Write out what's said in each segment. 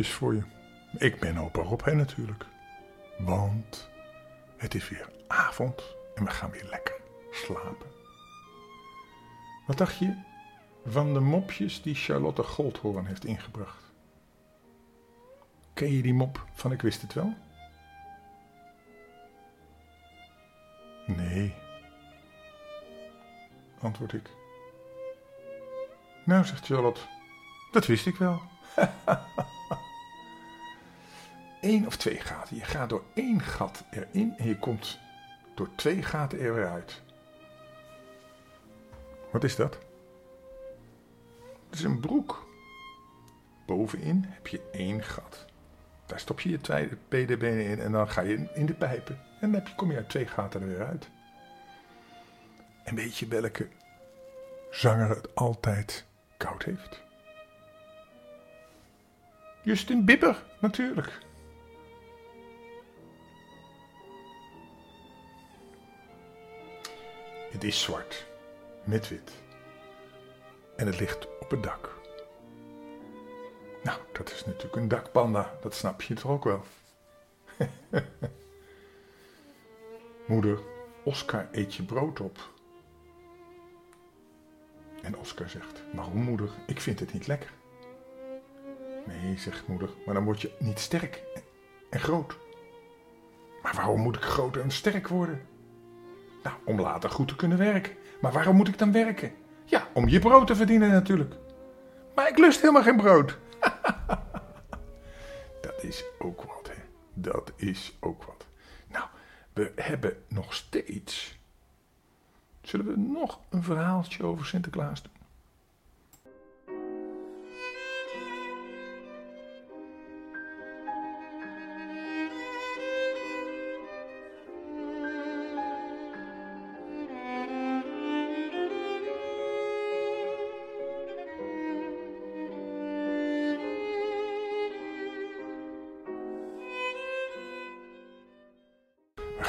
voor je. Ik ben opa Rob, hè, natuurlijk. Want het is weer avond en we gaan weer lekker slapen. Wat dacht je van de mopjes die Charlotte Goldhoorn heeft ingebracht? Ken je die mop van Ik wist het wel? Nee, antwoord ik. Nou, zegt Charlotte, dat wist ik wel. Eén of twee gaten. Je gaat door één gat erin en je komt door twee gaten er weer uit. Wat is dat? Het is een broek. Bovenin heb je één gat. Daar stop je je tweede benen in en dan ga je in de pijpen. En dan kom je uit twee gaten er weer uit. En weet je welke zanger het altijd koud heeft? Justin Bieber, natuurlijk. Het is zwart, met wit. En het ligt op het dak. Nou, dat is natuurlijk een dakpanda, dat snap je toch ook wel. Moeder, Oscar eet je brood op. En Oscar zegt, waarom moeder, ik vind het niet lekker. Nee, zegt moeder, maar dan word je niet sterk en groot. Maar waarom moet ik groot en sterk worden? Nou, om later goed te kunnen werken. Maar waarom moet ik dan werken? Ja, om je brood te verdienen natuurlijk. Maar ik lust helemaal geen brood. Dat is ook wat, hè. Dat is ook wat. Nou, we hebben nog steeds... Zullen we nog een verhaaltje over Sinterklaas doen?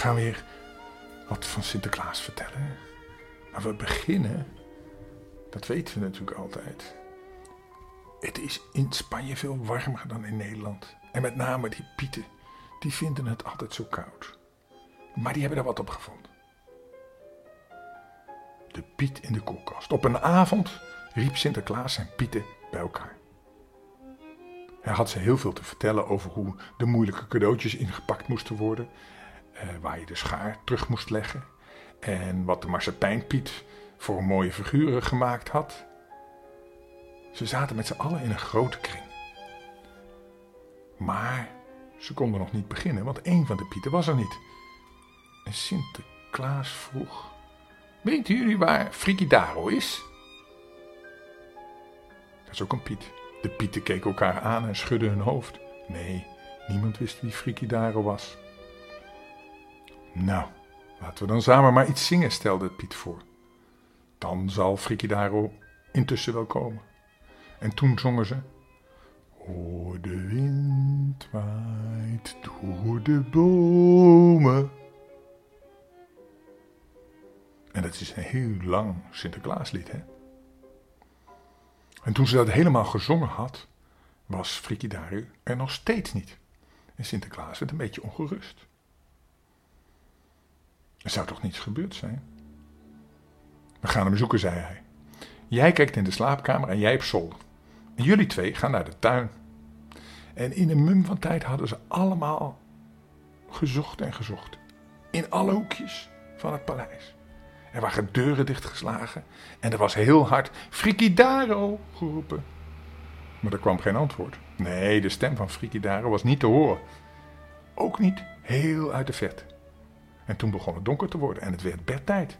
Gaan weer wat van Sinterklaas vertellen. Maar we beginnen, dat weten we natuurlijk altijd. Het is in Spanje veel warmer dan in Nederland. En met name die pieten, die vinden het altijd zo koud. Maar die hebben er wat op gevonden. De piet in de koelkast. Op een avond riep Sinterklaas zijn pieten bij elkaar. Hij had ze heel veel te vertellen over hoe de moeilijke cadeautjes ingepakt moesten worden. Eh, waar je de schaar terug moest leggen. En wat de marsepein-Piet voor mooie figuren gemaakt had. Ze zaten met z'n allen in een grote kring. Maar ze konden nog niet beginnen, want een van de Pieten was er niet. En Sinterklaas vroeg: Weten jullie waar Frikidaro is? Dat is ook een Piet. De Pieten keken elkaar aan en schudden hun hoofd. Nee, niemand wist wie Frikidaro was. Nou, laten we dan samen maar iets zingen, stelde Piet voor. Dan zal Frikidaro intussen wel komen. En toen zongen ze. Hoor de wind waait door de bomen. En dat is een heel lang Sinterklaaslied, hè? En toen ze dat helemaal gezongen had, was Frikidaro er nog steeds niet. En Sinterklaas werd een beetje ongerust. Er zou toch niets gebeurd zijn? We gaan hem zoeken, zei hij. Jij kijkt in de slaapkamer en jij op zolder. En jullie twee gaan naar de tuin. En in een mum van tijd hadden ze allemaal gezocht en gezocht. In alle hoekjes van het paleis. Er waren deuren dichtgeslagen en er was heel hard Frikidaro geroepen. Maar er kwam geen antwoord. Nee, de stem van Frikidaro was niet te horen. Ook niet heel uit de verte. En toen begon het donker te worden en het werd bedtijd.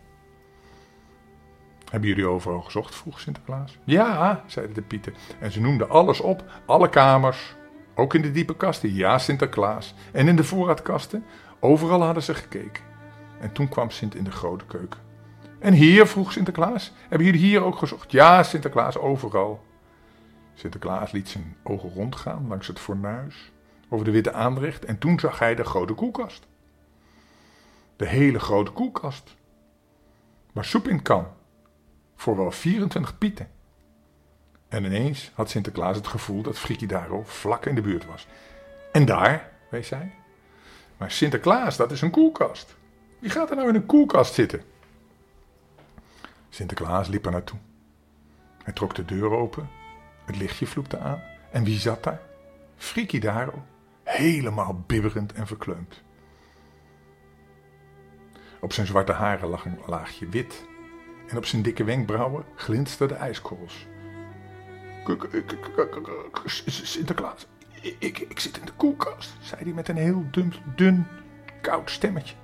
Hebben jullie overal gezocht? vroeg Sinterklaas. Ja, zeiden de pieten. En ze noemden alles op, alle kamers, ook in de diepe kasten. Ja, Sinterklaas. En in de voorraadkasten, overal hadden ze gekeken. En toen kwam Sint in de grote keuken. En hier, vroeg Sinterklaas, hebben jullie hier ook gezocht? Ja, Sinterklaas, overal. Sinterklaas liet zijn ogen rondgaan langs het fornuis, over de witte aanrecht, en toen zag hij de grote koelkast. De hele grote koelkast. Waar soep in kan. Voor wel 24 pieten. En ineens had Sinterklaas het gevoel dat Frikidaro vlak in de buurt was. En daar, wees hij. Maar Sinterklaas, dat is een koelkast. Wie gaat er nou in een koelkast zitten? Sinterklaas liep er naartoe. Hij trok de deur open, het lichtje vloekte aan. En wie zat daar? Frikidaro, helemaal bibberend en verkleumd. Op zijn zwarte haren lag een laagje wit en op zijn dikke wenkbrauwen glinsterden ijskorrels. Sinterklaas, ik, ik zit in de koelkast, zei hij met een heel dun, dun, koud stemmetje.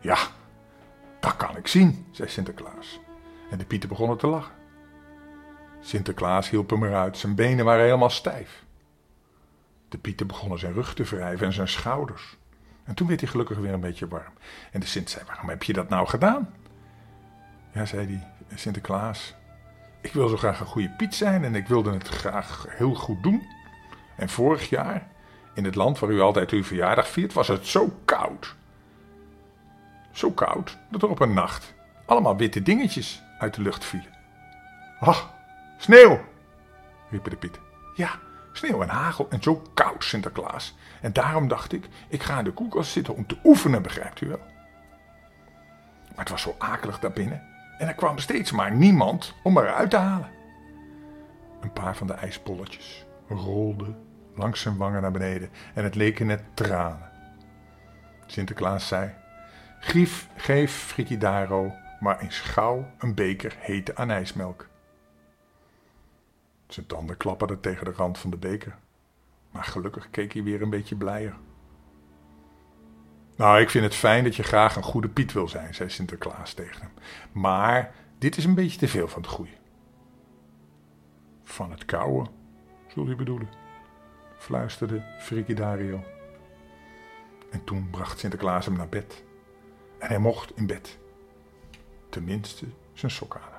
Ja, dat kan ik zien, zei Sinterklaas. En de pieten begonnen te lachen. Sinterklaas hielp hem eruit, zijn benen waren helemaal stijf. De pieten begonnen zijn rug te wrijven en zijn schouders. En toen werd hij gelukkig weer een beetje warm. En de Sint zei, waarom heb je dat nou gedaan? Ja, zei hij, Sinterklaas, ik wil zo graag een goede Piet zijn en ik wilde het graag heel goed doen. En vorig jaar, in het land waar u altijd uw verjaardag viert, was het zo koud. Zo koud dat er op een nacht allemaal witte dingetjes uit de lucht vielen. Ach, sneeuw, riepen de Piet. Ja, sneeuw en hagel en zo koud, Sinterklaas. En daarom dacht ik, ik ga in de koelkast zitten om te oefenen, begrijpt u wel. Maar het was zo akelig daarbinnen en er kwam steeds maar niemand om eruit te halen. Een paar van de ijspolletjes rolden langs zijn wangen naar beneden en het leken net tranen. Sinterklaas zei, Gief, geef Frikidaro maar eens gauw een beker hete anijsmelk. Zijn tanden klapperden tegen de rand van de beker, maar gelukkig keek hij weer een beetje blijer. Nou, ik vind het fijn dat je graag een goede Piet wil zijn, zei Sinterklaas tegen hem. Maar dit is een beetje te veel van het goede. Van het kouwen, zul je bedoelen, fluisterde Frigidario. En toen bracht Sinterklaas hem naar bed. En hij mocht in bed tenminste zijn sok aanhouden.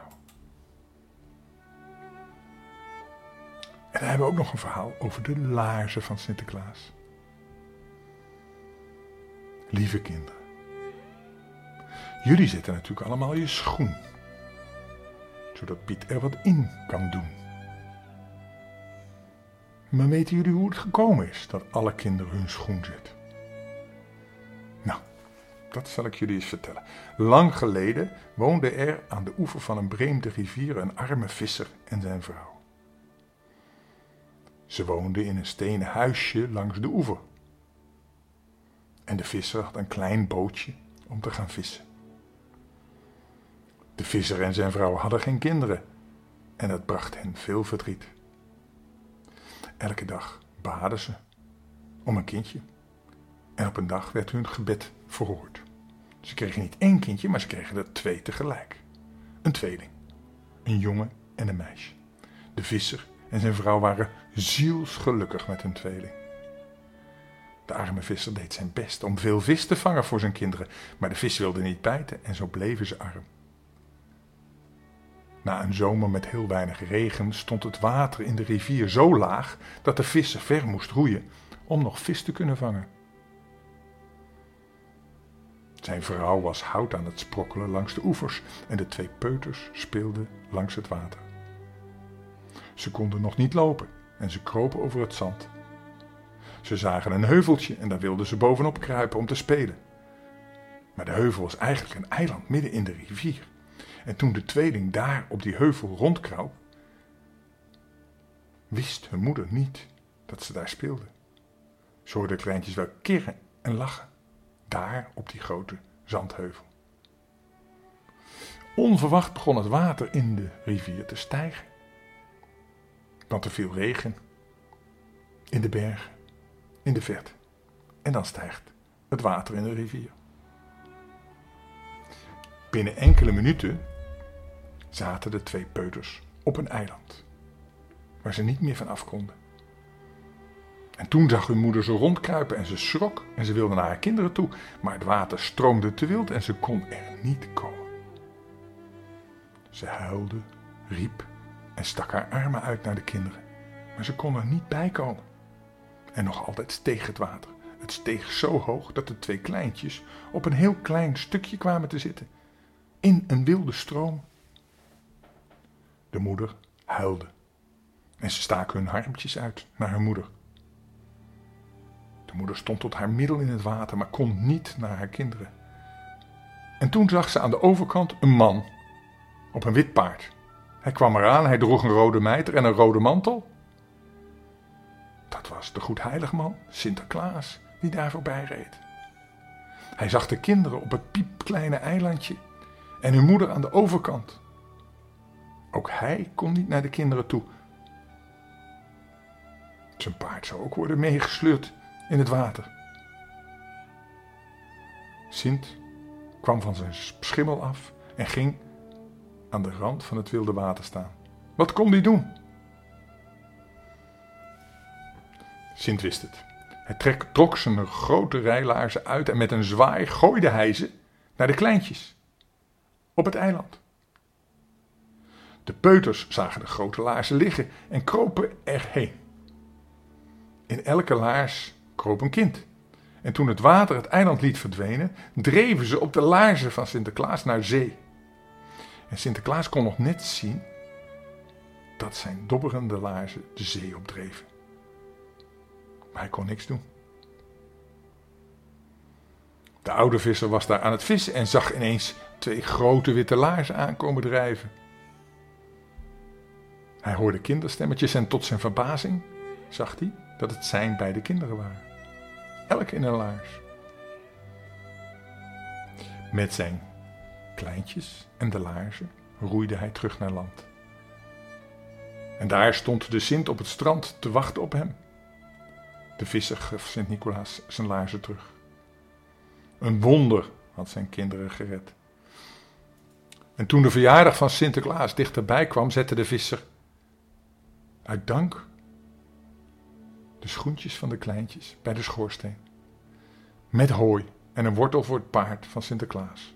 En dan hebben we ook nog een verhaal over de laarzen van Sinterklaas. Lieve kinderen, jullie zetten natuurlijk allemaal je schoen, zodat Piet er wat in kan doen. Maar weten jullie hoe het gekomen is dat alle kinderen hun schoen zetten? Nou, dat zal ik jullie eens vertellen. Lang geleden woonde er aan de oever van een vreemde rivier een arme visser en zijn vrouw. Ze woonden in een stenen huisje langs de oever. En de visser had een klein bootje om te gaan vissen. De visser en zijn vrouw hadden geen kinderen en dat bracht hen veel verdriet. Elke dag baden ze om een kindje en op een dag werd hun gebed verhoord. Ze kregen niet één kindje, maar ze kregen er twee tegelijk. Een tweeling, een jongen en een meisje. De visser en zijn vrouw waren zielsgelukkig met hun tweeling. De arme visser deed zijn best om veel vis te vangen voor zijn kinderen, maar de vis wilde niet bijten en zo bleven ze arm. Na een zomer met heel weinig regen stond het water in de rivier zo laag dat de visser ver moest roeien om nog vis te kunnen vangen. Zijn vrouw was hout aan het sprokkelen langs de oevers en de twee peuters speelden langs het water. Ze konden nog niet lopen en ze kropen over het zand. Ze zagen een heuveltje en daar wilden ze bovenop kruipen om te spelen. Maar de heuvel was eigenlijk een eiland midden in de rivier. En toen de tweeling daar op die heuvel rondkroop, wist hun moeder niet dat ze daar speelden. Ze hoorden de kleintjes wel kirren en lachen daar op die grote zandheuvel. Onverwacht begon het water in de rivier te stijgen. Want er viel regen in de bergen, in de verte. En dan stijgt het water in de rivier. Binnen enkele minuten zaten de twee peuters op een eiland, waar ze niet meer van af konden. En toen zag hun moeder ze rondkruipen en ze schrok en ze wilde naar haar kinderen toe, maar het water stroomde te wild en ze kon er niet komen. Ze huilde, riep en stak haar armen uit naar de kinderen, maar ze kon er niet bij komen. En nog altijd steeg het water. Het steeg zo hoog dat de twee kleintjes op een heel klein stukje kwamen te zitten, in een wilde stroom. De moeder huilde En ze staken hun armpjes uit naar hun moeder. De moeder stond tot haar middel in het water, maar kon niet naar haar kinderen. En toen zag ze aan de overkant een man op een wit paard. Hij kwam eraan, hij droeg een rode mijter en een rode mantel. Dat was de goedheilige man, Sinterklaas, die daar voorbij reed. Hij zag de kinderen op het piepkleine eilandje en hun moeder aan de overkant. Ook hij kon niet naar de kinderen toe. Zijn paard zou ook worden meegesleurd in het water. Sint kwam van zijn schimmel af en ging aan de rand van het wilde water staan. Wat kon hij doen? Sint wist het. Hij trek, trok zijn grote rijlaarzen uit en met een zwaai gooide hij ze naar de kleintjes op het eiland. De peuters zagen de grote laarzen liggen en kropen erheen. In elke laars kroop een kind. En toen het water het eiland liet verdwenen, dreven ze op de laarzen van Sinterklaas naar zee. En Sinterklaas kon nog net zien dat zijn dobberende laarzen de zee opdreven. Maar hij kon niks doen. De oude visser was daar aan het vissen en zag ineens twee grote witte laarzen aankomen drijven. Hij hoorde kinderstemmetjes en tot zijn verbazing zag hij dat het zijn beide kinderen waren. Elk in een laars. Met zijn kleintjes en de laarzen roeide hij terug naar land. En daar stond de Sint op het strand te wachten op hem. De visser gaf Sint-Nicolaas zijn laarzen terug. Een wonder had zijn kinderen gered. En toen de verjaardag van Sinterklaas dichterbij kwam, zette de visser uit dank de schoentjes van de kleintjes bij de schoorsteen. Met hooi en een wortel voor het paard van Sinterklaas.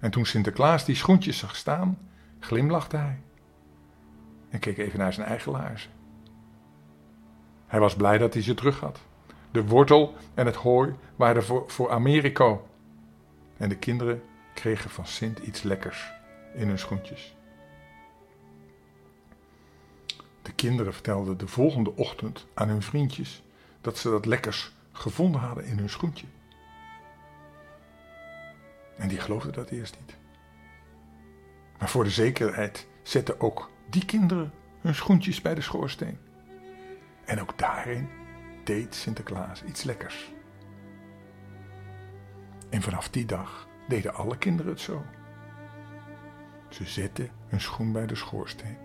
En toen Sinterklaas die schoentjes zag staan, glimlachte hij en keek even naar zijn eigen laarzen. Hij was blij dat hij ze terug had. De wortel en het hooi waren voor, voor Americo. En de kinderen kregen van Sint iets lekkers in hun schoentjes. De kinderen vertelden de volgende ochtend aan hun vriendjes dat ze dat lekkers gevonden hadden in hun schoentje. En die geloofden dat eerst niet. Maar voor de zekerheid zetten ook die kinderen hun schoentjes bij de schoorsteen. En ook daarin deed Sinterklaas iets lekkers. En vanaf die dag deden alle kinderen het zo. Ze zetten hun schoen bij de schoorsteen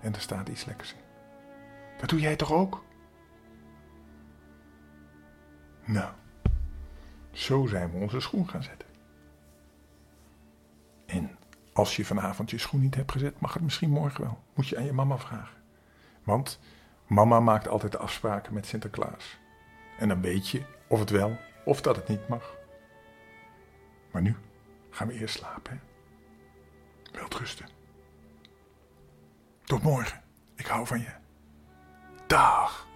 en er staat iets lekkers in. Dat doe jij toch ook? Nou, zo zijn we onze schoen gaan zetten. Als je vanavond je schoen niet hebt gezet, mag het misschien morgen wel. Moet je aan je mama vragen. Want mama maakt altijd de afspraken met Sinterklaas. En dan weet je of het wel of dat het niet mag. Maar nu gaan we eerst slapen. Wilt rusten. Tot morgen. Ik hou van je. Dag.